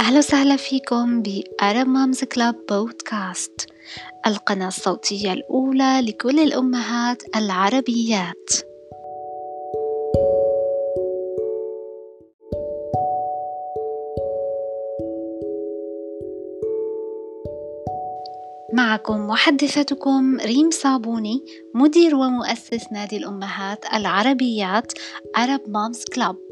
أهلا وسهلا فيكم بأرب مامز كلاب بودكاست القناة الصوتية الأولى لكل الأمهات العربيات. معكم محدثتكم ريم صابوني مدير ومؤسس نادي الأمهات العربيات Arab Moms Club.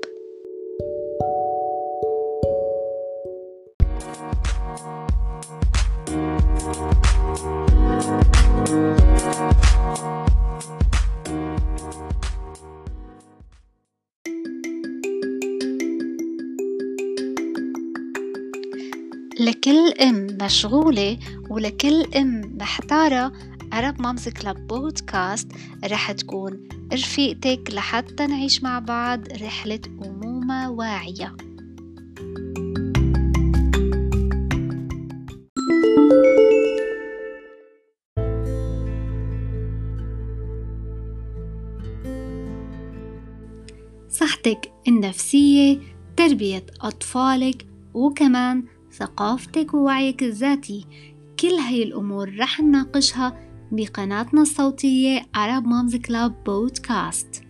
لكل أم مشغولة ولكل أم محتارة. عرب مامز كلاب بودكاست رح تكون رفيقتك لحتى نعيش مع بعض رحلة أمومة واعية. صحتك النفسية تربية أطفالك وكمان ثقافتك ووعيك الذاتي. كل هاي الأمور رح نناقشها بقناتنا الصوتية Arab Moms Club بودكاست